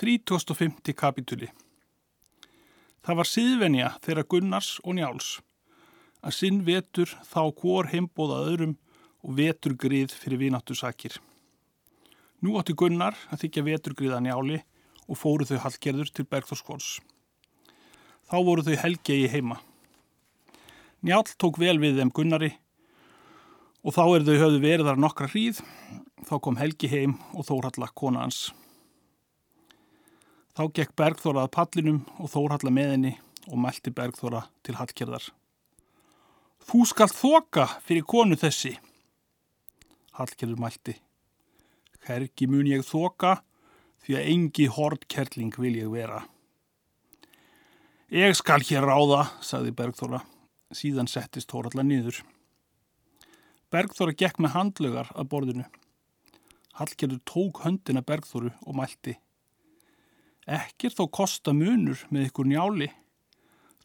3050 kapituli Það var síðvenja þeirra Gunnars og Njáls að sinn vetur þá hvor heimbóða öðrum og vetur grið fyrir vináttu sakir. Nú átti Gunnar að þykja vetur griða Njáli og fóru þau hallgerður til Bergþórskóls. Þá voru þau helgegi heima. Njál tók vel við þeim Gunnari og þá er þau höfðu verið þar nokkra hríð, þá kom Helgi heim og Þórhalla kona hans. Þá gekk Bergþóra að pallinum og Þórhalla með henni og mælti Bergþóra til Hallgerðar. Þú skalt þoka fyrir konu þessi. Hallgerður mælti. Hergi mun ég þoka því að engi hordkerling vil ég vera. Ég skal hér ráða, sagði Bergþóra. Síðan settist Þórhalla niður. Bergþóra gekk með handlugar að borðinu. Hallgerður tók höndina Bergþóru og mælti. Ekkir þó kosta munur með ykkur njáli.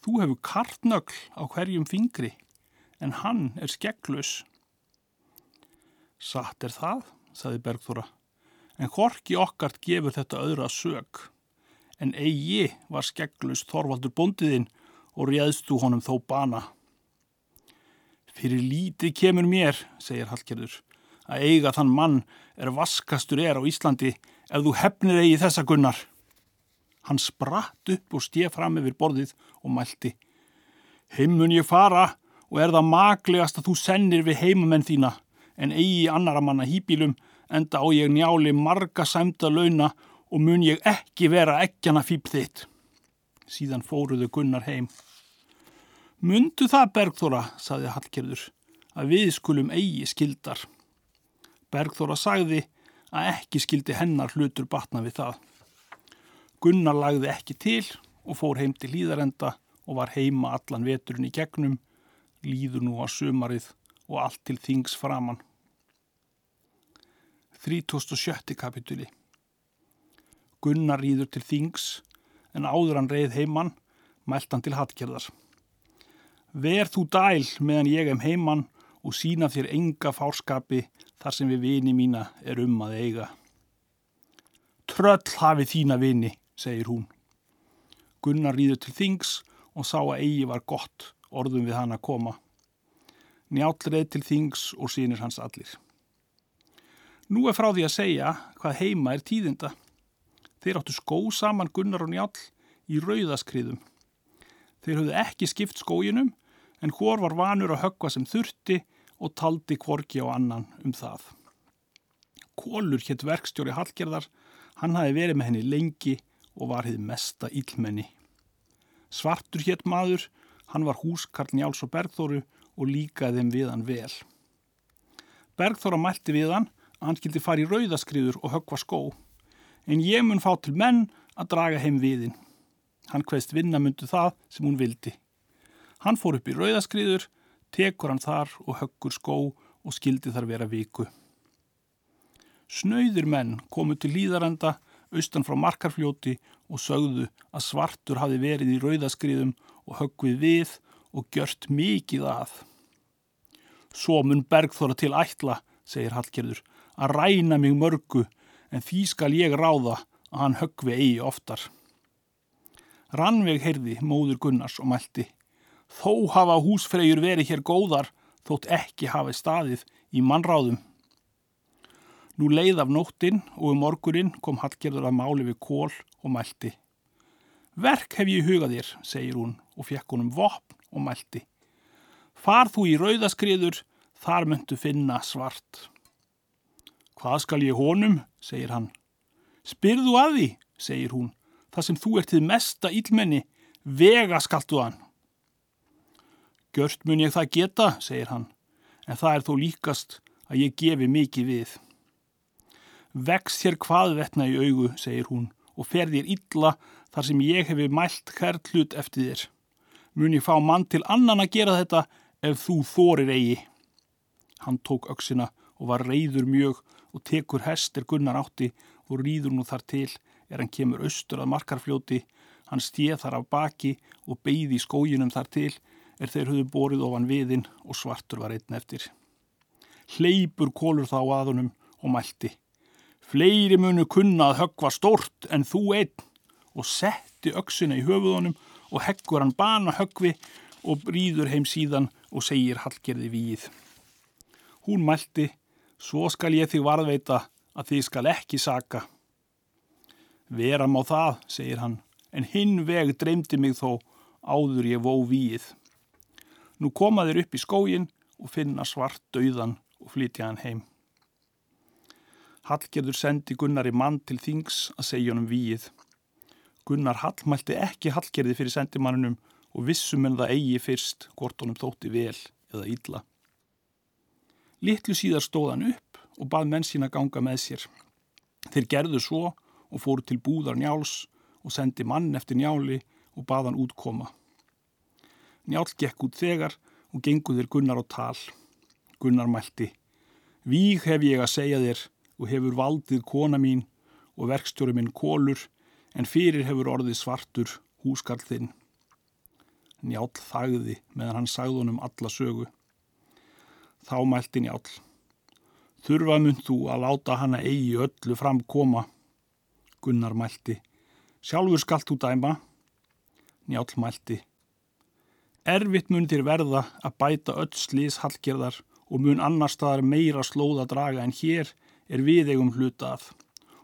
Þú hefur kartnögl á hverjum fingri, en hann er skegglaus. Satt er það, saði Bergþóra, en horki okkart gefur þetta öðra sög. En eigi var skegglaus Þorvaldur bondiðinn og réðst þú honum þó bana. Fyrir lítið kemur mér, segir Hallgerður, að eiga þann mann er vaskastur er á Íslandi ef þú hefnir eigi þessa gunnar. Hann spratt upp og stéð fram yfir borðið og mælti. Heimun ég fara og er það maglegast að þú sennir við heimamenn þína en eigi annara manna hýpílum enda á ég njáli marga sæmda launa og mun ég ekki vera ekkjana fýp þitt. Síðan fóruðu Gunnar heim. Mundu það, Bergþóra, saði Hallgerður, að við skulum eigi skildar. Bergþóra sagði að ekki skildi hennar hlutur batna við það. Gunnar lagði ekki til og fór heim til hlýðarenda og var heima allan veturinn í gegnum, líður nú á sömarið og allt til þings framann. 37. kapituli Gunnar rýður til þings en áður hann reið heimann, mælt hann til hattgerðar. Ver þú dæl meðan ég em heimann og sína þér enga fárskapi þar sem við vini mína er um að eiga. Tröll hafi þína vini, segir hún. Gunnar rýður til þings og sá að eigi var gott orðum við hann að koma. Njáll reið til þings og sínir hans allir. Nú er frá því að segja hvað heima er tíðinda. Þeir áttu skó saman Gunnar og Njáll í rauðaskriðum. Þeir höfðu ekki skipt skóginum en hór var vanur að höggva sem þurfti og taldi kvorki á annan um það. Kólur hétt verkstjóri Hallgerðar, hann hafi verið með henni lengi og var hið mesta ílmenni. Svartur hétt maður, hann var húskarl Njáls og Bergþóru og líkaði þeim við hann vel. Bergþóra mælti við hann að hann skildi fara í rauðaskriður og höggva skó, en ég mun fá til menn að draga heim viðinn. Hann hveðst vinnamundu það sem hún vildi. Hann fór upp í rauðaskriður, tekur hann þar og höggur skó og skildi þar vera viku. Snauðir menn komu til líðarenda austan frá markarfljóti og sögðu að svartur hafi verið í rauðaskriðum og höggvið við og gjört mikið að. Svo mun Bergþóra til ætla, segir Hallgerður, að ræna mig mörgu en því skal ég ráða að hann höggvi eigi oftar. Rannveg heyrði móður Gunnars og mælti. Þó hafa húsfreyjur verið hér góðar þótt ekki hafi staðið í mannráðum. Nú leið af nóttinn og um morgurinn kom Hallgerður að máli við kól og mælti. Verk hef ég hugað þér, segir hún og fekk hún um vopn og mælti. Far þú í rauðaskriður, þar myndu finna svart. Hvað skal ég honum, segir hann. Spyrðu að því, segir hún, það sem þú ert þið mesta ílmenni, vega skaltu hann. Gjört mun ég það geta, segir hann, en það er þó líkast að ég gefi mikið við. Vex þér hvaðvetna í augu, segir hún, og fer þér illa þar sem ég hefi mælt hvert hlut eftir þér. Mun ég fá mann til annan að gera þetta ef þú þorir eigi. Hann tók öksina og var reyður mjög og tekur hestir gunnar átti og rýður nú þar til er hann kemur austur að markarfljóti. Hann stíð þar af baki og beigði í skójunum þar til er þeir höfðu borið ofan viðinn og svartur var einn eftir. Hleypur kólur þá aðunum og mælti. Fleiri munu kunna að höggva stort en þú einn og setti öksina í höfuðunum og heggur hann bana höggvi og brýður heim síðan og segir Hallgerði víð. Hún mælti, svo skal ég þig varðveita að þið skal ekki saka. Vera má það, segir hann, en hinn veg dreymdi mig þó áður ég vó víð. Nú koma þeir upp í skógin og finna svart dauðan og flytja hann heim. Hallgerður sendi Gunnar í mann til þings að segja honum víð. Gunnar Hall mælti ekki Hallgerði fyrir sendimannunum og vissum en það eigi fyrst hvort honum þótti vel eða ítla. Littlu síðar stóð hann upp og bað menn sína ganga með sér. Þeir gerðu svo og fóru til búðar njáls og sendi mann eftir njáli og bað hann útkoma. Njál gekk út þegar og genguðir Gunnar á tal. Gunnar mælti, Víg hef ég að segja þér og hefur valdið kona mín og verkstjóri minn kólur en fyrir hefur orðið svartur húskarl þinn. Njál þagði meðan hann sagði honum alla sögu. Þá mælti Njál, þurfa mynd þú að láta hana eigi öllu fram koma. Gunnar mælti, sjálfur skallt þú dæma. Njál mælti, erfitt mun þér verða að bæta öll slís hallgerðar og mun annar staðar meira slóða draga en hér er við eigum hluta að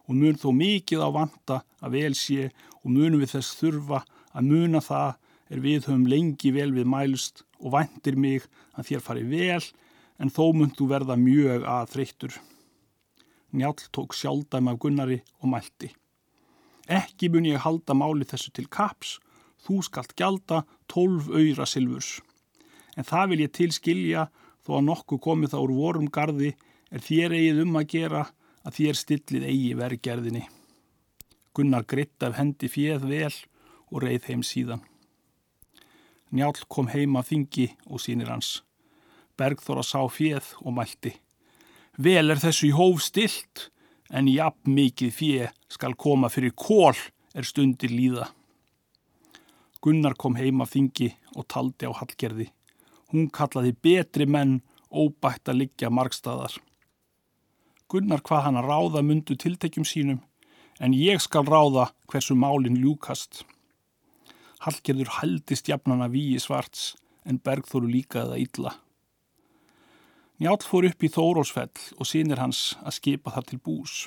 og mun þó mikið á vanta að vel sé og munum við þess þurfa að muna það er við höfum lengi vel við mælst og vandir mig að þér fari vel en þó mun þú verða mjög að þreyttur. Njál tók sjálfdæm af Gunnari og mælti. Ekki mun ég halda máli þessu til kaps, þú skalt gjalda tólf öyra silfurs. En það vil ég tilskilja þó að nokkuð komið þá úr vorum gardi er þér eigið um að gera að þér stillið eigi vergerðinni. Gunnar gritt af hendi fjöð vel og reið heim síðan. Njál kom heim af þingi og sínir hans. Bergþóra sá fjöð og mælti. Vel er þessu í hóf stilt, en jafn mikið fjöð skal koma fyrir kól er stundir líða. Gunnar kom heim af þingi og taldi á hallgerði. Hún kallaði betri menn óbætt að liggja margstæðar. Gunnar hvað hann að ráða mundu tiltekjum sínum en ég skal ráða hversu málinn ljúkast. Hallgerður haldist jafnana víi svarts en Bergþóru líkaði það illa. Njál fór upp í Þórólsfell og sínir hans að skipa þar til bús.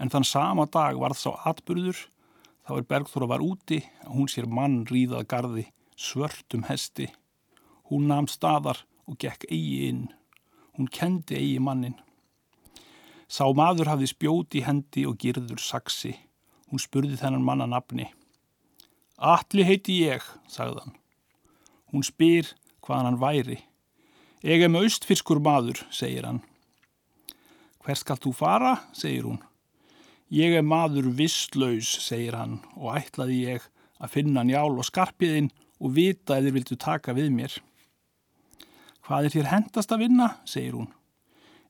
En þann sama dag varð sá atbyrður þá er Bergþóra var úti að hún sér mann ríðað gardi svörtum hesti Hún namn staðar og gekk eigi inn. Hún kendi eigi mannin. Sá maður hafði spjóti í hendi og girður saksi. Hún spurði þennan manna nafni. Alli heiti ég, sagðan. Hún spyr hvaðan hann væri. Ég er með austfiskur maður, segir hann. Hver skal þú fara, segir hún. Ég er maður visslaus, segir hann, og ætlaði ég að finna njál og skarpiðinn og vita eða vildu taka við mér. Hvað er þér hendast að vinna, segir hún.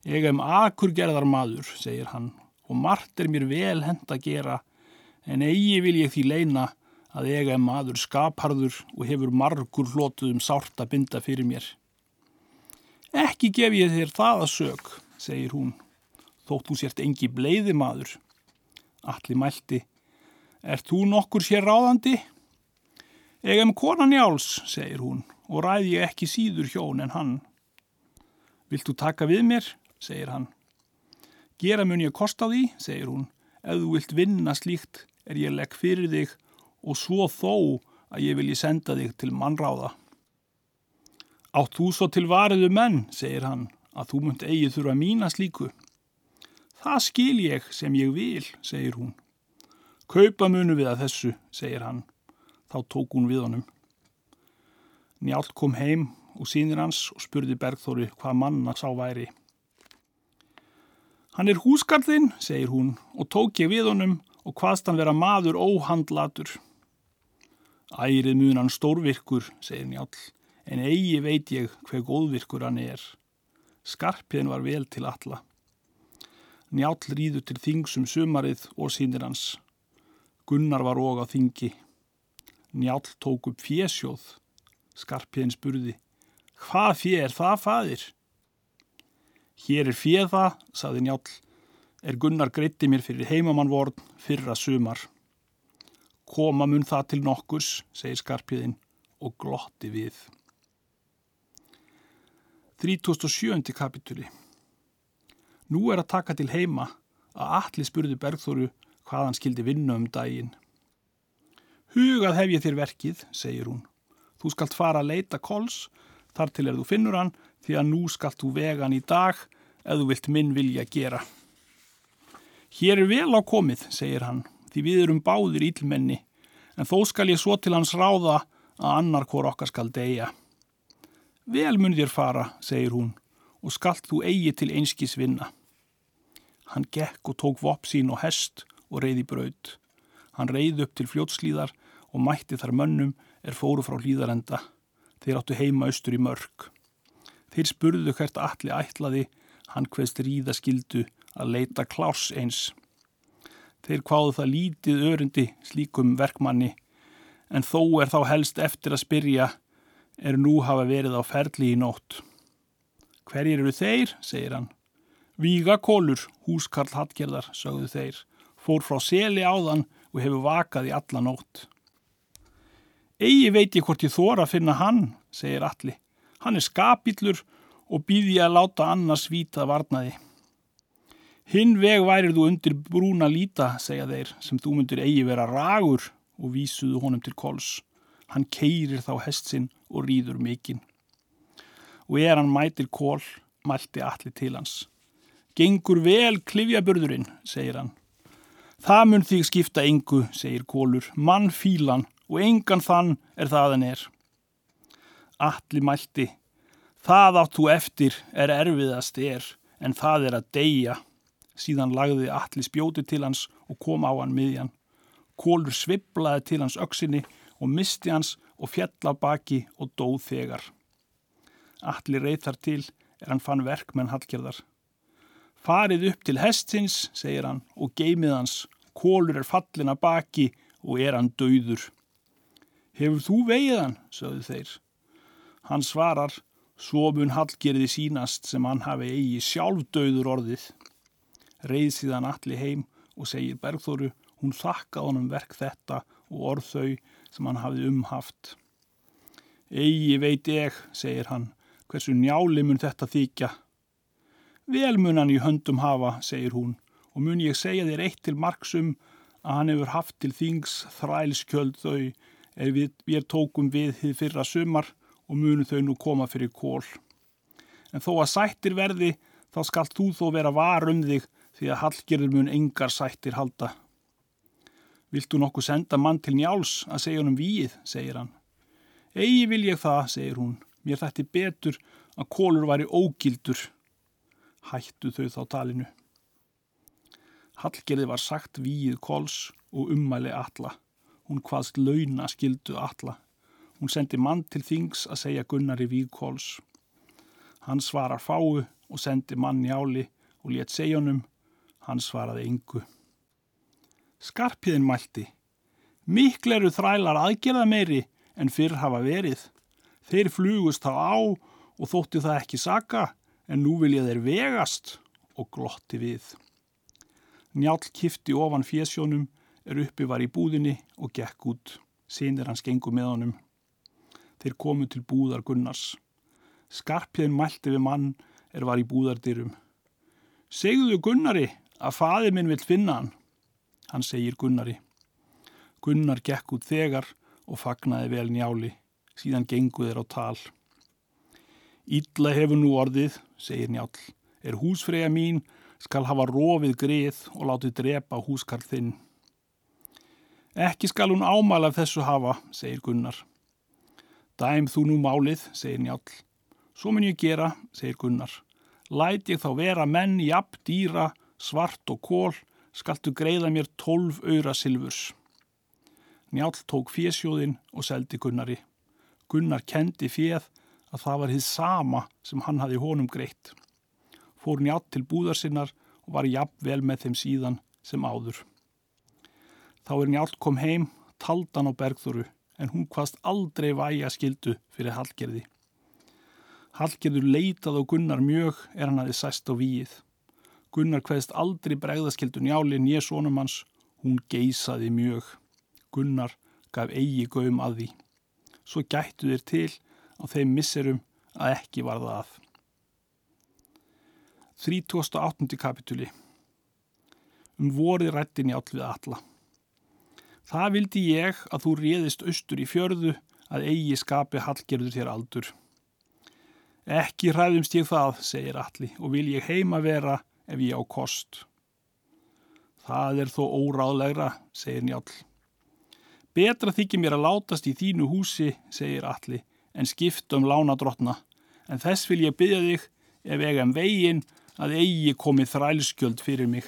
Ég er um akurgerðar maður, segir hann, og margt er mér vel hend að gera, en eigi vil ég því leina að ég er maður skapharður og hefur margur hlótuð um sárt að binda fyrir mér. Ekki gef ég þér það að sög, segir hún, þótt þú sért engi bleiði maður. Allir mælti, er þú nokkur sér ráðandi? Ég er um konan jáls, segir hún, og ræði ég ekki síður hjón en hann. Vilt þú taka við mér, segir hann. Gera mun ég kost á því, segir hún, ef þú vilt vinna slíkt er ég legg fyrir þig og svo þó að ég vilji senda þig til mannráða. Átt þú svo til variðu menn, segir hann, að þú munt eigi þurfa mína slíku. Það skil ég sem ég vil, segir hún. Kaupa munu við að þessu, segir hann. Þá tók hún við honum. Njál kom heim og sínir hans og spurði Bergþóri hvað manna sá væri. Hann er húsgarðinn, segir hún, og tók ég við honum og hvaðst hann vera maður óhandlatur. Ærið mun hann stórvirkur, segir Njál, en eigi veit ég hver góðvirkur hann er. Skarpiðin var vel til alla. Njál rýður til þingsum sumarið og sínir hans. Gunnar var og á þingi. Njál tók upp fjesjóð Skarpiðin spurði, hvað fjö er það, fadir? Hér er fjöð það, saði njál, er Gunnar greitti mér fyrir heimamannvorn fyrra sumar. Koma mun það til nokkurs, segir skarpiðinn og glotti við. 37. kapitúli Nú er að taka til heima að allir spurðu Bergþóru hvað hann skildi vinna um daginn. Hugað hef ég þér verkið, segir hún. Þú skalt fara að leita kols, þar til er þú finnur hann, því að nú skalt þú vega hann í dag ef þú vilt minn vilja gera. Hér er vel á komið, segir hann, því við erum báðir ílmenni, en þó skal ég svo til hans ráða að annar hvor okkar skal deyja. Vel mun þér fara, segir hún, og skalt þú eigi til einskis vinna. Hann gekk og tók vopp sín og hest og reyði braud. Hann reyði upp til fljótslíðar og mætti þar mönnum er fóru frá hlýðarenda. Þeir áttu heima austur í mörg. Þeir spurðu hvert allir ætlaði, hann hveðst ríða skildu að leita klárs eins. Þeir kváðu það lítið örundi slíkum verkmanni, en þó er þá helst eftir að spyrja, er nú hafa verið á ferli í nótt. Hverjir eru þeir, segir hann. Vígakólur, húskarl Hallgerðar, sögðu þeir, fór frá seli áðan og hefur vakað í alla nótt. Egi veit ég hvort ég þóra að finna hann, segir Alli. Hann er skapillur og býði að láta annars vita varnaði. Hinn veg værið þú undir brúna líta, segja þeir, sem þú myndir eigi vera ragur og vísuðu honum til kols. Hann keirir þá hestsinn og rýður mikinn. Og er hann mætir kól, mælti allir til hans. Gengur vel klifjaburðurinn, segir hann. Það mun þig skipta engu, segir kólur, mann fílan og engan þann er það en er. Allir mælti, það átt þú eftir er erfiðast er, en það er að deyja. Síðan lagði allir spjóti til hans og kom á hann miðjan. Kólur sviblaði til hans öksinni og misti hans og fjalla baki og dóð þegar. Allir reyþar til er hann fann verkmenn hallgerðar. Farið upp til hestsins, segir hann, og geimið hans. Kólur er fallin að baki og er hann dauður. Hefur þú vegið hann, sögðu þeir. Hann svarar, svo mun hallgerði sínast sem hann hafi eigi sjálf dauður orðið. Reið síðan allir heim og segir Bergþóru, hún þakkað honum verk þetta og orð þau sem hann hafið umhaft. Egi veit ég, segir hann, hversu njáli mun þetta þykja. Vel mun hann í höndum hafa, segir hún, og mun ég segja þér eitt til marksum að hann hefur haft til þings þrælskjöld þau við, við tókum við þið fyrra sumar og munum þau nú koma fyrir kól. En þó að sættir verði, þá skalt þú þó vera varum þig því að hallgerður mun engar sættir halda. Viltu nokkuð senda mann til njáls að segja honum víið, segir hann. Egi vil ég það, segir hún. Mér þætti betur að kólur væri ógildur. Hættu þau þá talinu. Hallgerði var sagt víið kóls og ummæli alla. Hún hvaðst launa skildu alla. Hún sendi mann til þings að segja Gunnari vígkóls. Hann svarar fáu og sendi mann í áli og létt segja honum. Hann svaraði yngu. Skarpiðin mælti. Mikl eru þrælar aðgerða meiri en fyrr hafa verið. Þeir flugust þá á og þótti það ekki saka en nú vilja þeir vegast og glotti við. Njálk kifti ofan fjesjónum er uppi var í búðinni og gekk út. Sýnir hans gengur með honum. Þeir komu til búðar Gunnars. Skarpiðin mælti við mann er var í búðardyrum. Segðu Gunnari að faði minn vil finna hann. Hann segir Gunnari. Gunnar gekk út þegar og fagnaði vel njáli, síðan gengu þeir á tal. Ítla hefur nú orðið, segir njál, er húsfreyja mín skal hafa rofið grið og látið drepa húskarl þinn. Ekki skal hún ámæla þessu hafa, segir Gunnar. Dæm þú nú málið, segir njál. Svo mun ég gera, segir Gunnar. Læt ég þá vera menn jafn dýra, svart og kól, skaltu greiða mér tólf öyra silfurs. Njál tók fésjóðin og seldi Gunnari. Gunnar kendi féð að það var hið sama sem hann hafi honum greitt. Fór Njál til búðar sinnar og var jafn vel með þeim síðan sem áður. Þá er Njál kom heim, taldan á bergþóru en hún hvaðst aldrei væja skildu fyrir Hallgerði. Hallgerður leitað á Gunnar mjög er hann aðið sæst á víið. Gunnar hveðst aldrei bregðaskildu njáli nýja sónum hans, hún geysaði mjög. Gunnar gaf eigi gaum að því. Svo gættu þér til á þeim misserum að ekki var það að. 38. kapituli Um vorið rættin all við alla. Það vildi ég að þú réðist austur í fjörðu að eigi skapi hallgerður þér aldur. Ekki hræðumst ég það, segir alli, og vil ég heima vera ef ég á kost. Það er þó óráðlegra, segir njál. Betra þykir mér að látast í þínu húsi, segir alli, en skipta um lánadrottna, en þess vil ég byggja þig ef ég em veginn að eigi komið þrælskjöld fyrir mig.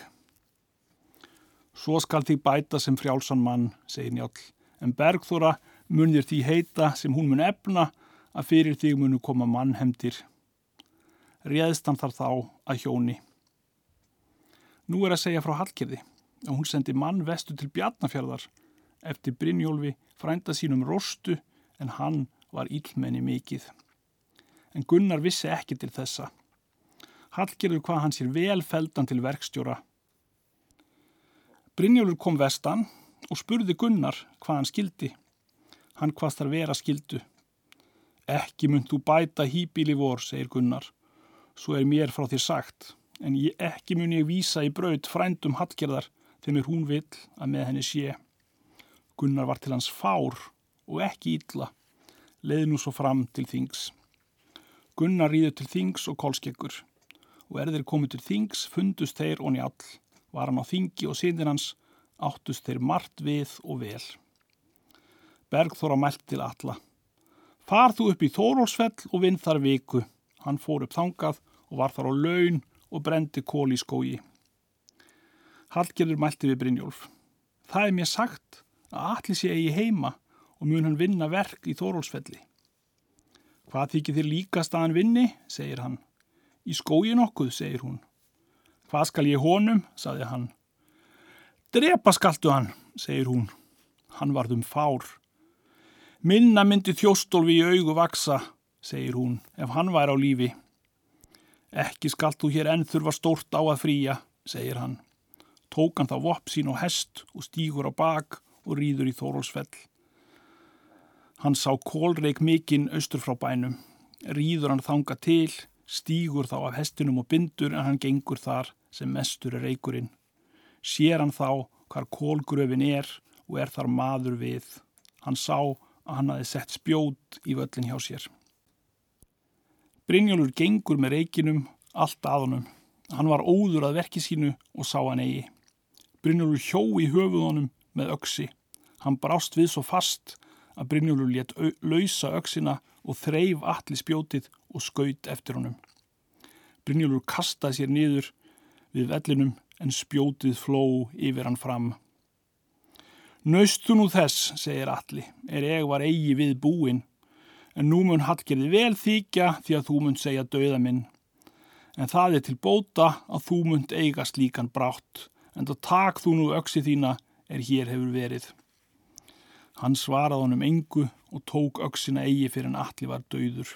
Svo skal þig bæta sem frjálsan mann, segir njál, en Bergþóra munir því heita sem hún mun efna að fyrir þig munu koma mannhemdir. Réðst hann þar þá að hjóni. Nú er að segja frá Hallgerði að hún sendi mann vestu til Bjarnafjörðar eftir Brynjólfi frænda sínum rostu en hann var ílmenni mikið. En Gunnar vissi ekki til þessa. Hallgerður hvað hann sér vel feldan til verkstjóra. Brynjólfur kom vestan og spurði Gunnar hvað hann skildi. Hann hvað þar vera skildu. Ekki mynd þú bæta hýbíli vor, segir Gunnar. Svo er mér frá þér sagt, en ég, ekki mun ég vísa í braut frændum Hallgerðar þegar hún vill að með henni sé. Gunnar var til hans fár og ekki ítla. Leði nú svo fram til þings. Gunnar rýður til þings og kólskekkur og er þeir komið til þings fundust þeir og njall. Var hann á þingi og sindir hans áttust þeir margt við og vel. Bergþóra mælt til alla. Far þú upp í Þórólsfell og vinn þar viku. Hann fór upp þangað og var þar á laun og brendi kól í skógi. Hallgerður mælti við Brynjólf. Það er mér sagt að allir sé eigi heima og mun hann vinna verk í Þórólsfelli. Hvað þykir þér líkast að hann vinni, segir hann. Í skógi nokkuð, segir hún. Hvað skal ég honum, saði hann. Drepa skaltu hann, segir hún. Hann varð um fár. Minna myndi þjóstólfi í augu vaksa, segir hún, ef hann væri á lífi. Ekki skalt þú hér enn þurfa stórt á að fríja, segir hann. Tók hann þá vopp sín og hest og stígur á bak og rýður í Þórólsfell. Hann sá kólreik mikinn austur frá bænum. Rýður hann þanga til, stígur þá af hestinum og bindur en hann gengur þar sem mestur er reikurinn. Sér hann þá hvar kólgröfin er og er þar maður við. Hann sá að hann hafi sett spjót í völlin hjá sér. Brynjólfur gengur með reikinum allt að honum. Hann var óður að verki sínu og sá hann eigi. Brynjólfur hjó í höfuðunum með öksi. Hann brást við svo fast að Brynjólfur létt lausa öksina og þreif allir spjótið og skaut eftir honum. Brynjólfur kastaði sér niður við vellinum en spjótið fló yfir hann fram. Naustu nú þess, segir allir, er ég var eigi við búin, en nú mun Hallgerði vel þykja því að þú mun segja döða minn. En það er til bóta að þú mun eiga slíkan brátt, en það tak þú nú öksi þína er hér hefur verið. Hann svaraði honum engu og tók öksina eigi fyrir en allir var döður.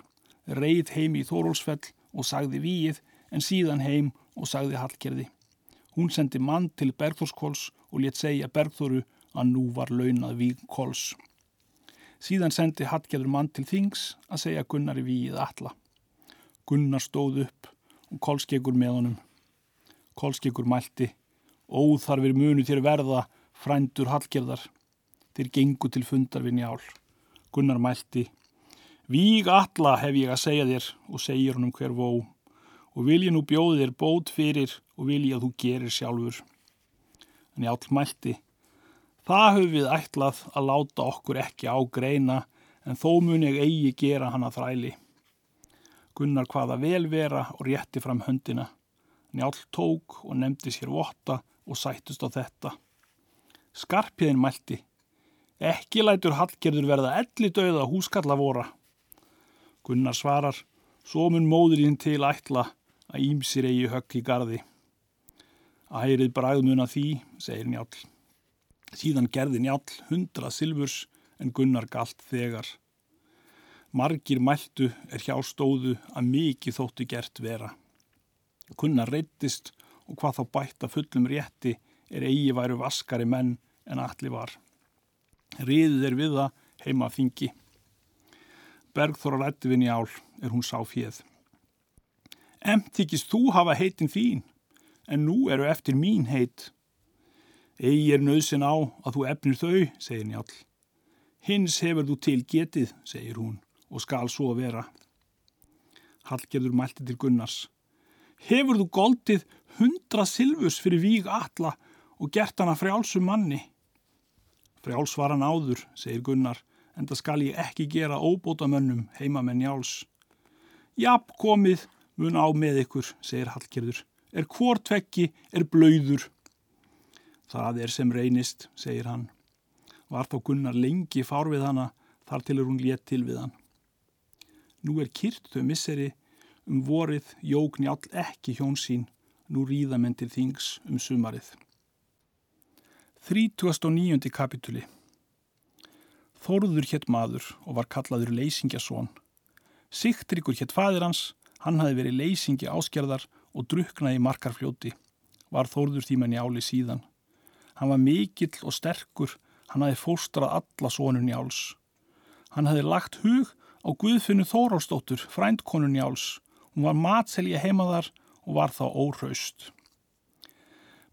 Reið heim í Þórólsfell og sagði víið en síðan heim og sagði Hallgerði. Hún sendi mann til Bergþórskóls og létt segja Bergþóru að nú var launað víg Kóls. Síðan sendi Hallgerður mann til Þings að segja Gunnari víið alla. Gunnar stóð upp og Kólskegur með honum. Kólskegur mælti, óþarfir munu þér verða frændur Hallgerðar. Þeir gengu til fundar við njál. Gunnar mælti, víg alla hef ég að segja þér og segir honum hver vó og vil ég nú bjóði þér bót fyrir og vil ég að þú gerir sjálfur. En njál mælti, Það höfum við ætlað að láta okkur ekki á greina en þó mun ég eigi gera hana þræli. Gunnar hvaða vel vera og rétti fram höndina. Njál tók og nefndi sér votta og sættust á þetta. Skarpiðin mælti. Ekki lætur Hallgerður verða elli döða húskalla vora. Gunnar svarar. Svo mun móðurinn til ætla að ímsir eigi högg í gardi. Ærið bræðmun að því, segir njál. Síðan gerði njál hundra silfurs en Gunnar galt þegar. Margir mæltu er hjá stóðu að mikið þóttu gert vera. Gunnar reyttist og hvað þá bætta fullum rétti er eigi væru vaskari menn en allir var. Riðið er við það heima þingi. Bergþóra rætti við njál er hún sá fjöð. Emt þykist þú hafa heitin þín, en nú eru eftir mín heit. Egi er nöðsin á að þú efnir þau, segir njál. Hins hefur þú til getið, segir hún, og skal svo vera. Hallgerður mælti til Gunnars. Hefur þú goldið hundra silfus fyrir víg alla og gert hana frjálsum manni? Frjáls var hann áður, segir Gunnar, en það skal ég ekki gera óbótamönnum heima með njáls. Jáp komið, mun á með ykkur, segir Hallgerður. Er hvortvekki, er blöyður. Það er sem reynist, segir hann. Var þá Gunnar lengi fár við hana, þar til er hún létt til við hann. Nú er kyrt þau misseri, um vorið jókni all ekki hjón sín, nú ríða menn til þings um sumarið. 39. kapituli Þóruður hétt maður og var kallaður leysingjason. Sigtryggur hétt fadir hans, hann hafi verið leysingi áskerðar og druknaði markarfljóti. Var Þóruður tíman í áli síðan. Hann var mikill og sterkur, hann hafi fóstrað alla sonun í áls. Hann hafi lagt hug á Guðfinnu Þórálsdóttur, frændkonun í áls. Hún var matselja heimaðar og var þá óhraust.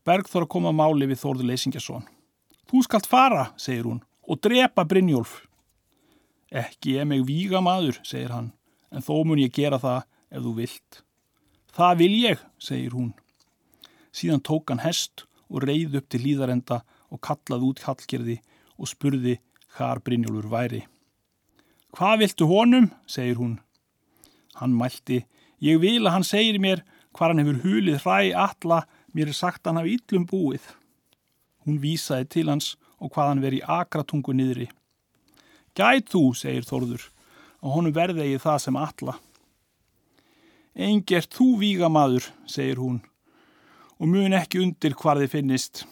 Bergþóra kom að máli við Þórður Leysingjason. Þú skalt fara, segir hún, og drepa Brynjólf. Ekki ég meg víga maður, segir hann, en þó mun ég gera það ef þú vilt. Það vil ég, segir hún. Síðan tók hann hest og reið upp til líðarenda og kallaði út hallgerði og spurði hvar Brynjólfur væri. Hvað viltu honum, segir hún. Hann mælti, ég vil að hann segir mér hvar hann hefur hulið hræ alla Mér er sagt hann hafi yllum búið. Hún vísaði til hans og hvað hann veri akratungu niðri. Gæt þú, segir Þorður, og honum verði ég það sem alla. Engert þú vígamaður, segir hún, og mun ekki undir hvar þið finnist.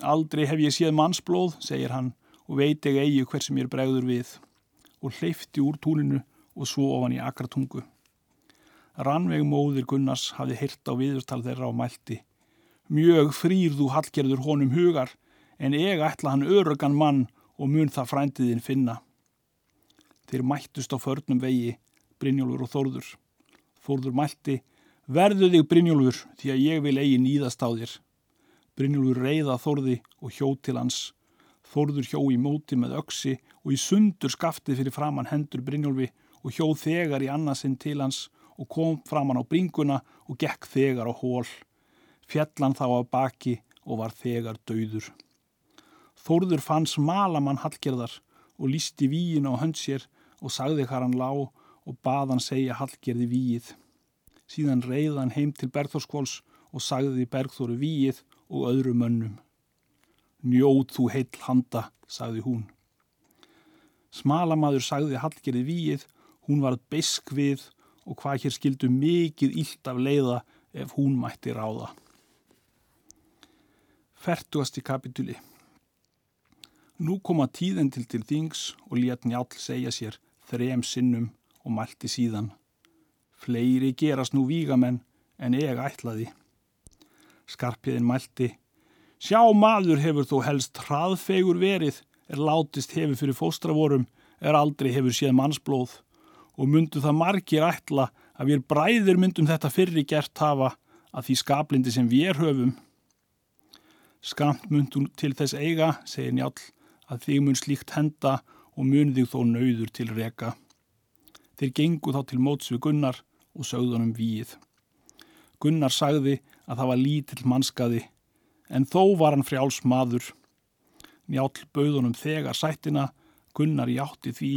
Aldrei hef ég séð mannsblóð, segir hann, og veit ég eigi hversum ég er bregður við, og hleyfti úr túninu og svo ofan í akratungu. Rannveg móðir Gunnars hafði hirt á viðurtal þeirra á mælti Mjög frýr þú hallgerður honum hugar, en ég ætla hann örugan mann og mun það frændiðin finna. Þeir mættust á förnum vegi, Brynjólfur og Þórður. Þórður mælti, verðu þig Brynjólfur, því að ég vil eigi nýðast á þér. Brynjólfur reyða Þórði og hjó til hans. Þórður hjó í móti með öksi og í sundur skaftið fyrir framann hendur Brynjólfi og hjó þegar í annarsinn til hans og kom framann á bringuna og gekk þegar á hól fjallan þá af baki og var þegar dauður. Þórður fann smalamann Hallgerðar og lísti víin á hönd sér og sagði hvað hann lá og bað hann segja Hallgerði víið. Síðan reyði hann heim til Bergþórskvóls og sagði Bergþóru víið og öðru mönnum. Njóð þú heill handa, sagði hún. Smalamadur sagði Hallgerði víið, hún var besk við og hvað hér skildu mikið ílt af leiða ef hún mætti ráða. Fertuasti kapituli Nú koma tíðendil til þings og létt njál segja sér þrem sinnum og mælti síðan. Fleiri gerast nú vígamenn en ég ætlaði. Skarpiðin mælti. Sjá maður hefur þó helst hraðfegur verið, er látist hefur fyrir fóstravorum, er aldrei hefur séð mannsblóð og myndu það margir ætla að við bræðir myndum þetta fyrri gert hafa að því skablindi sem við höfum Skamt mundun til þess eiga, segir njál, að þig mun slíkt henda og mun þig þó nauður til reka. Þeir gengu þá til móts við Gunnar og sögðunum víið. Gunnar sagði að það var lítill mannskaði, en þó var hann frjáls maður. Njál bauðunum þegar sættina, Gunnar játti því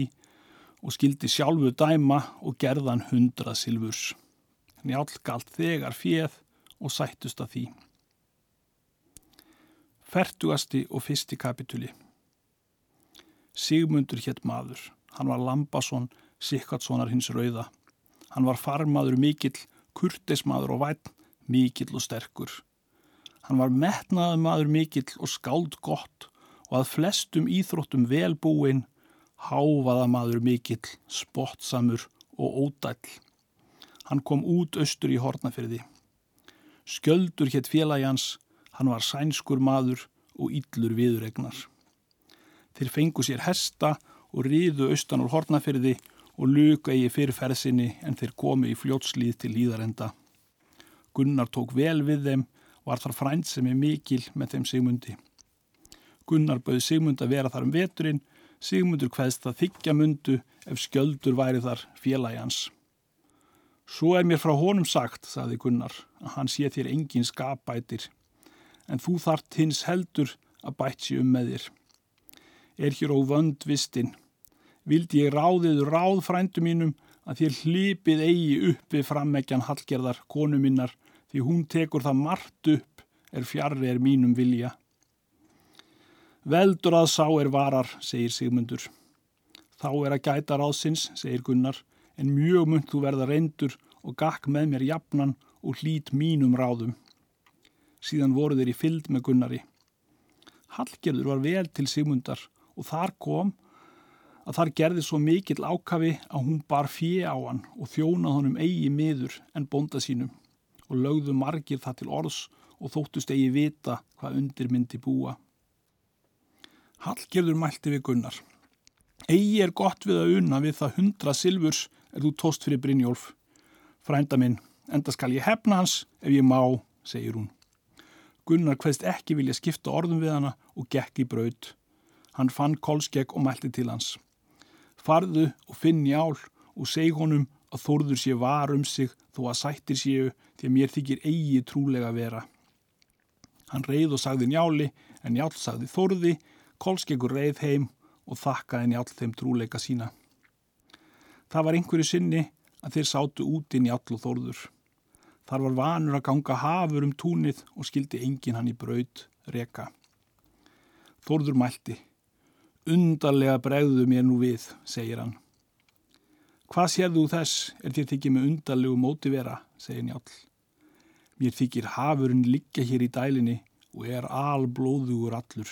og skildi sjálfu dæma og gerðan hundrað silfurs. Njál galt þegar fjöð og sættust að því. Fertugasti og fyrsti kapituli Sigmundur hétt maður. Hann var Lambason, Sikkatssonar hins rauða. Hann var farmaður mikill, kurtismadur og vætt, mikill og sterkur. Hann var metnaður maður mikill og skáld gott og að flestum íþróttum velbúin, háfaða maður mikill, spottsamur og ódæll. Hann kom út austur í hornafyrði. Skjöldur hétt félagi hans, hann var sænskur maður og yllur viðuregnar. Þeir fengu sér hesta og riðu austan úr hornafyrði og luka eigi fyrir ferðsinni en þeir komi í fljótslýð til líðarenda. Gunnar tók vel við þeim, var þar frænt sem er mikil með þeim Sigmundi. Gunnar bauði Sigmund að vera þar um veturinn, Sigmundur hvaðst að þykja mundu ef skjöldur væri þar félagi hans. Svo er mér frá honum sagt, saði Gunnar, að hann sé þér engin skapbætir, en þú þart hins heldur að bætt sér um með þér. Er hér á vönd vistinn, vildi ég ráðiðu ráð frændu mínum að þér hlipið eigi upp við frammeggjan hallgerðar konu minnar því hún tekur það margt upp er fjarr er mínum vilja. Veldur að sá er varar, segir Sigmundur. Þá er að gæta ráðsins, segir Gunnar, en mjög mynd þú verða reyndur og gakk með mér jafnan og hlít mínum ráðum. Síðan voru þeir í fylld með Gunnari. Hallgerður var vel til Sigmundar og þar kom að þar gerði svo mikill ákafi að hún bar fjö á hann og þjónað honum eigi miður en bonda sínum og lögðu margir það til orðs og þóttust eigi vita hvað undir myndi búa. Hallgerður mælti við Gunnar. Egi er gott við að unna við það hundra silfurs er þú tóst fyrir Brynjólf. Frænda minn, enda skal ég hefna hans ef ég má, segir hún. Gunnar hvaðst ekki vilja skipta orðum við hana og gekk í braud. Hann fann kolskegg og mælti til hans. Farðu og finn njál og seg honum að þórður sé var um sig þó að sættir séu því að mér þykir eigi trúlega vera. Hann reið og sagði njáli en njál sagði þórði, kolskeggur reið heim og þakkaði njál þeim trúleika sína. Það var einhverju sinni að þeir sátu út í njál og þórður. Þar var vanur að ganga hafur um túnið og skildi engin hann í braud reka. Þorður mælti. Undarlega bregðu mér nú við, segir hann. Hvað sérðu þess er þér þykir með undarlegu móti vera, segir njál. Mér þykir hafurinn liggja hér í dælinni og er alblóðugur allur.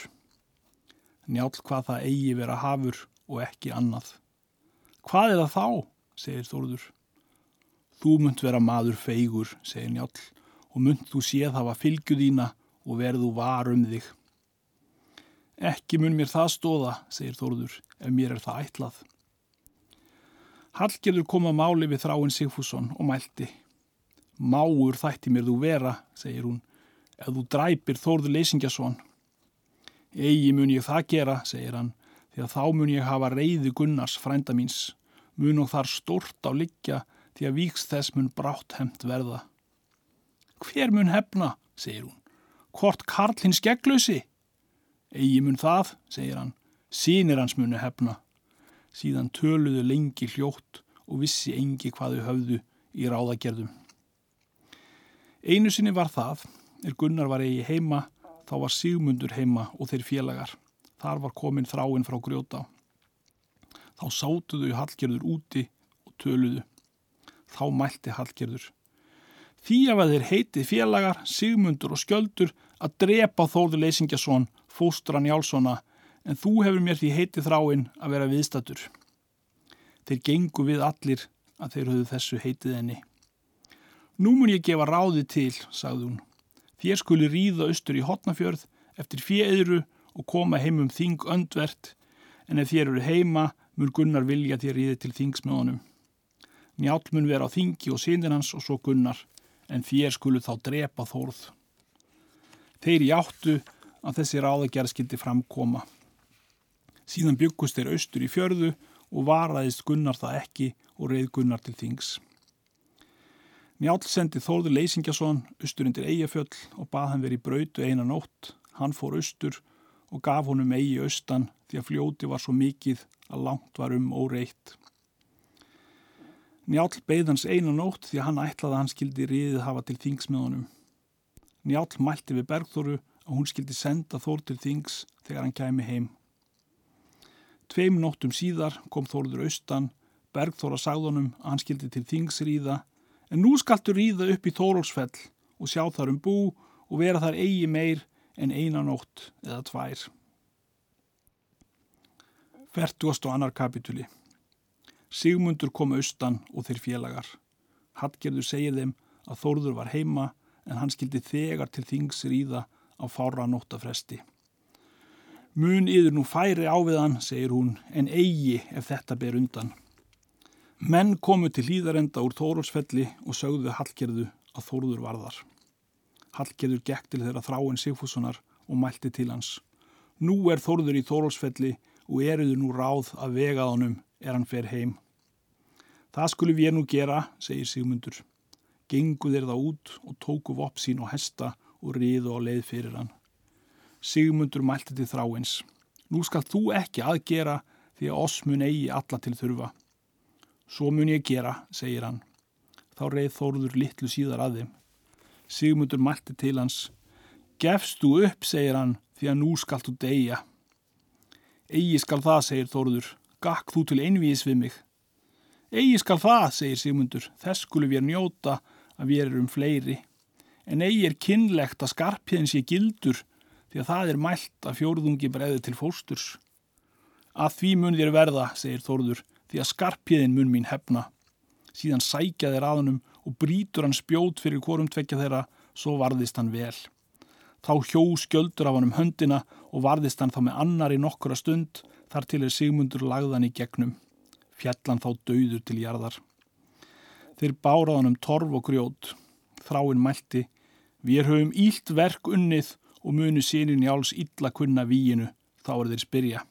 Njál hvað það eigi vera hafur og ekki annað. Hvað er það þá, segir Þorður. Þú munt vera maður feigur, segir njál, og munt þú séð hafa fylgjuðína og verðu var um þig. Ekki mun mér það stóða, segir Þórður, ef mér er það ætlað. Hallgerður kom að máli við þráinn Sigfússon og mælti. Máur þætti mér þú vera, segir hún, ef þú dræpir Þórður Leysingjason. Egi mun ég það gera, segir hann, því að þá mun ég hafa reyði Gunnars frænda míns, mun og þar stort á liggja því að víks þess mun brátt hemt verða. Hver mun hefna, segir hún, hvort Karl hins gegglösi? Egi mun það, segir hann, sínir hans munu hefna. Síðan töluðu lengi hljótt og vissi engi hvað þau höfðu í ráðagerðum. Einu sinni var það, er Gunnar var eigi heima, þá var Sigmundur heima og þeir félagar. Þar var komin þráinn frá grjóta. Þá sátuðu hallgerður úti og töluðu þá mælti Hallgerður. Því að þeir heiti félagar, Sigmundur og Skjöldur að drepa Þórður Leysingjason, fóstran Jálssona, en þú hefur mér því heiti þráinn að vera viðstatur. Þeir gengu við allir að þeir höfðu þessu heitið enni. Nú mun ég gefa ráði til, sagði hún. Þér skuli ríða austur í hotnafjörð eftir fjöðru og koma heim um þing öndvert, en ef þér eru heima mun Gunnar vilja þér ríði til þings með honum. Njál mun vera á þingi og sínir hans og svo gunnar, en þér skulu þá drepa þórð. Þeir játtu að þessi ráðagerð skildi framkoma. Síðan byggust þeir austur í fjörðu og varaðist gunnar það ekki og reið gunnar til þings. Njál sendi Þórður Leysingjason austur undir Eyjafjöll og bað hann verið í brautu eina nótt. Hann fór austur og gaf honum eigi austan því að fljóti var svo mikið að langt var um óreitt. Njál beigðans einu nótt því að hann ætlaði að hann skildi riðið hafa til þings með honum. Njál mælti við Bergþóru að hún skildi senda Þór til þings þegar hann kæmi heim. Tveim nóttum síðar kom Þórður austan, Bergþóra sagðunum að hann skildi til þings ríða, en nú skaltu ríða upp í Þórólsfell og sjá þar um bú og vera þar eigi meir en eina nótt eða tvær. Fertugast og annar kapituli Sigmundur kom austan og þeir félagar. Hallgerður segir þeim að Þórður var heima en hann skildi þegar til þings ríða á fára nóttafresti. Mun yður nú færi áviðan, segir hún, en eigi ef þetta ber undan. Menn komu til hlýðarenda úr Þórólsfelli og sögðu Hallgerðu að Þórður varðar. Hallgerður gekk til þeirra þráin Sigfússonar og mælti til hans. Nú er Þórður í Þórólsfelli og eruðu nú ráð að vega honum er hann fer heim. Það skulum við nú gera, segir Sigmundur. Gengu þeir það út og tóku vopp sín og hesta og riðu á leið fyrir hann. Sigmundur mælti til þráins. Nú skal þú ekki aðgera því að oss mun eigi alla til þurfa. Svo mun ég gera, segir hann. Þá reið Þóruður litlu síðar að þeim. Sigmundur mælti til hans. Gefst þú upp, segir hann, því að nú skalt þú deyja. Egi skal það, segir Þóruður. Gakk þú til einvíis við mig. Egi skal það, segir Sigmundur. Þess skulum við njóta að við erum fleiri. En eigi er kynlegt að skarpiðin sé gildur því að það er mælt að fjóruðungi breiði til fósturs. Að því mun þér verða, segir Þórður, því að skarpiðin mun mín hefna. Síðan sækja þeir aðunum og brítur hann spjót fyrir hvorum tvekja þeirra, svo varðist hann vel. Þá hjó skjöldur af hann um höndina og varðist hann þá með annar í nokkura stund, þar til er Sigmundur lagðan í gegnum. Fjallan þá dauður til jarðar. Þeir báraðan um torf og grjót. Þráinn mælti, við höfum ílt verk unnið og munu sínin jáls illa kunna víinu, þá er þeir spyrja.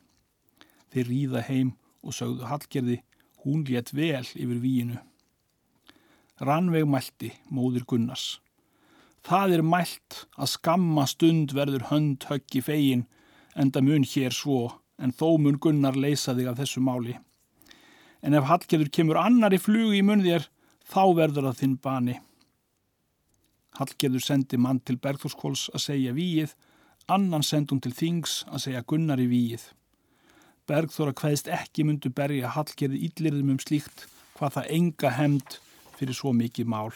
Þeir ríða heim og sögðu Hallgerði, hún létt vel yfir víinu. Rannveig mælti, móður Gunnars. Það er mælt að skamma stund verður hönd höggi fegin, enda mun hér svo, en þó mun Gunnar leysa þig af þessu máli. En ef Hallgerður kemur annar í flug í mun þér, þá verður það þinn bani. Hallgerður sendi mann til Bergþórskóls að segja víið, annan sendum til Þings að segja Gunnar í víið. Bergþóra hvaðist ekki myndu berja Hallgerði íllirðum um slíkt hvað það enga hemd fyrir svo mikið mál.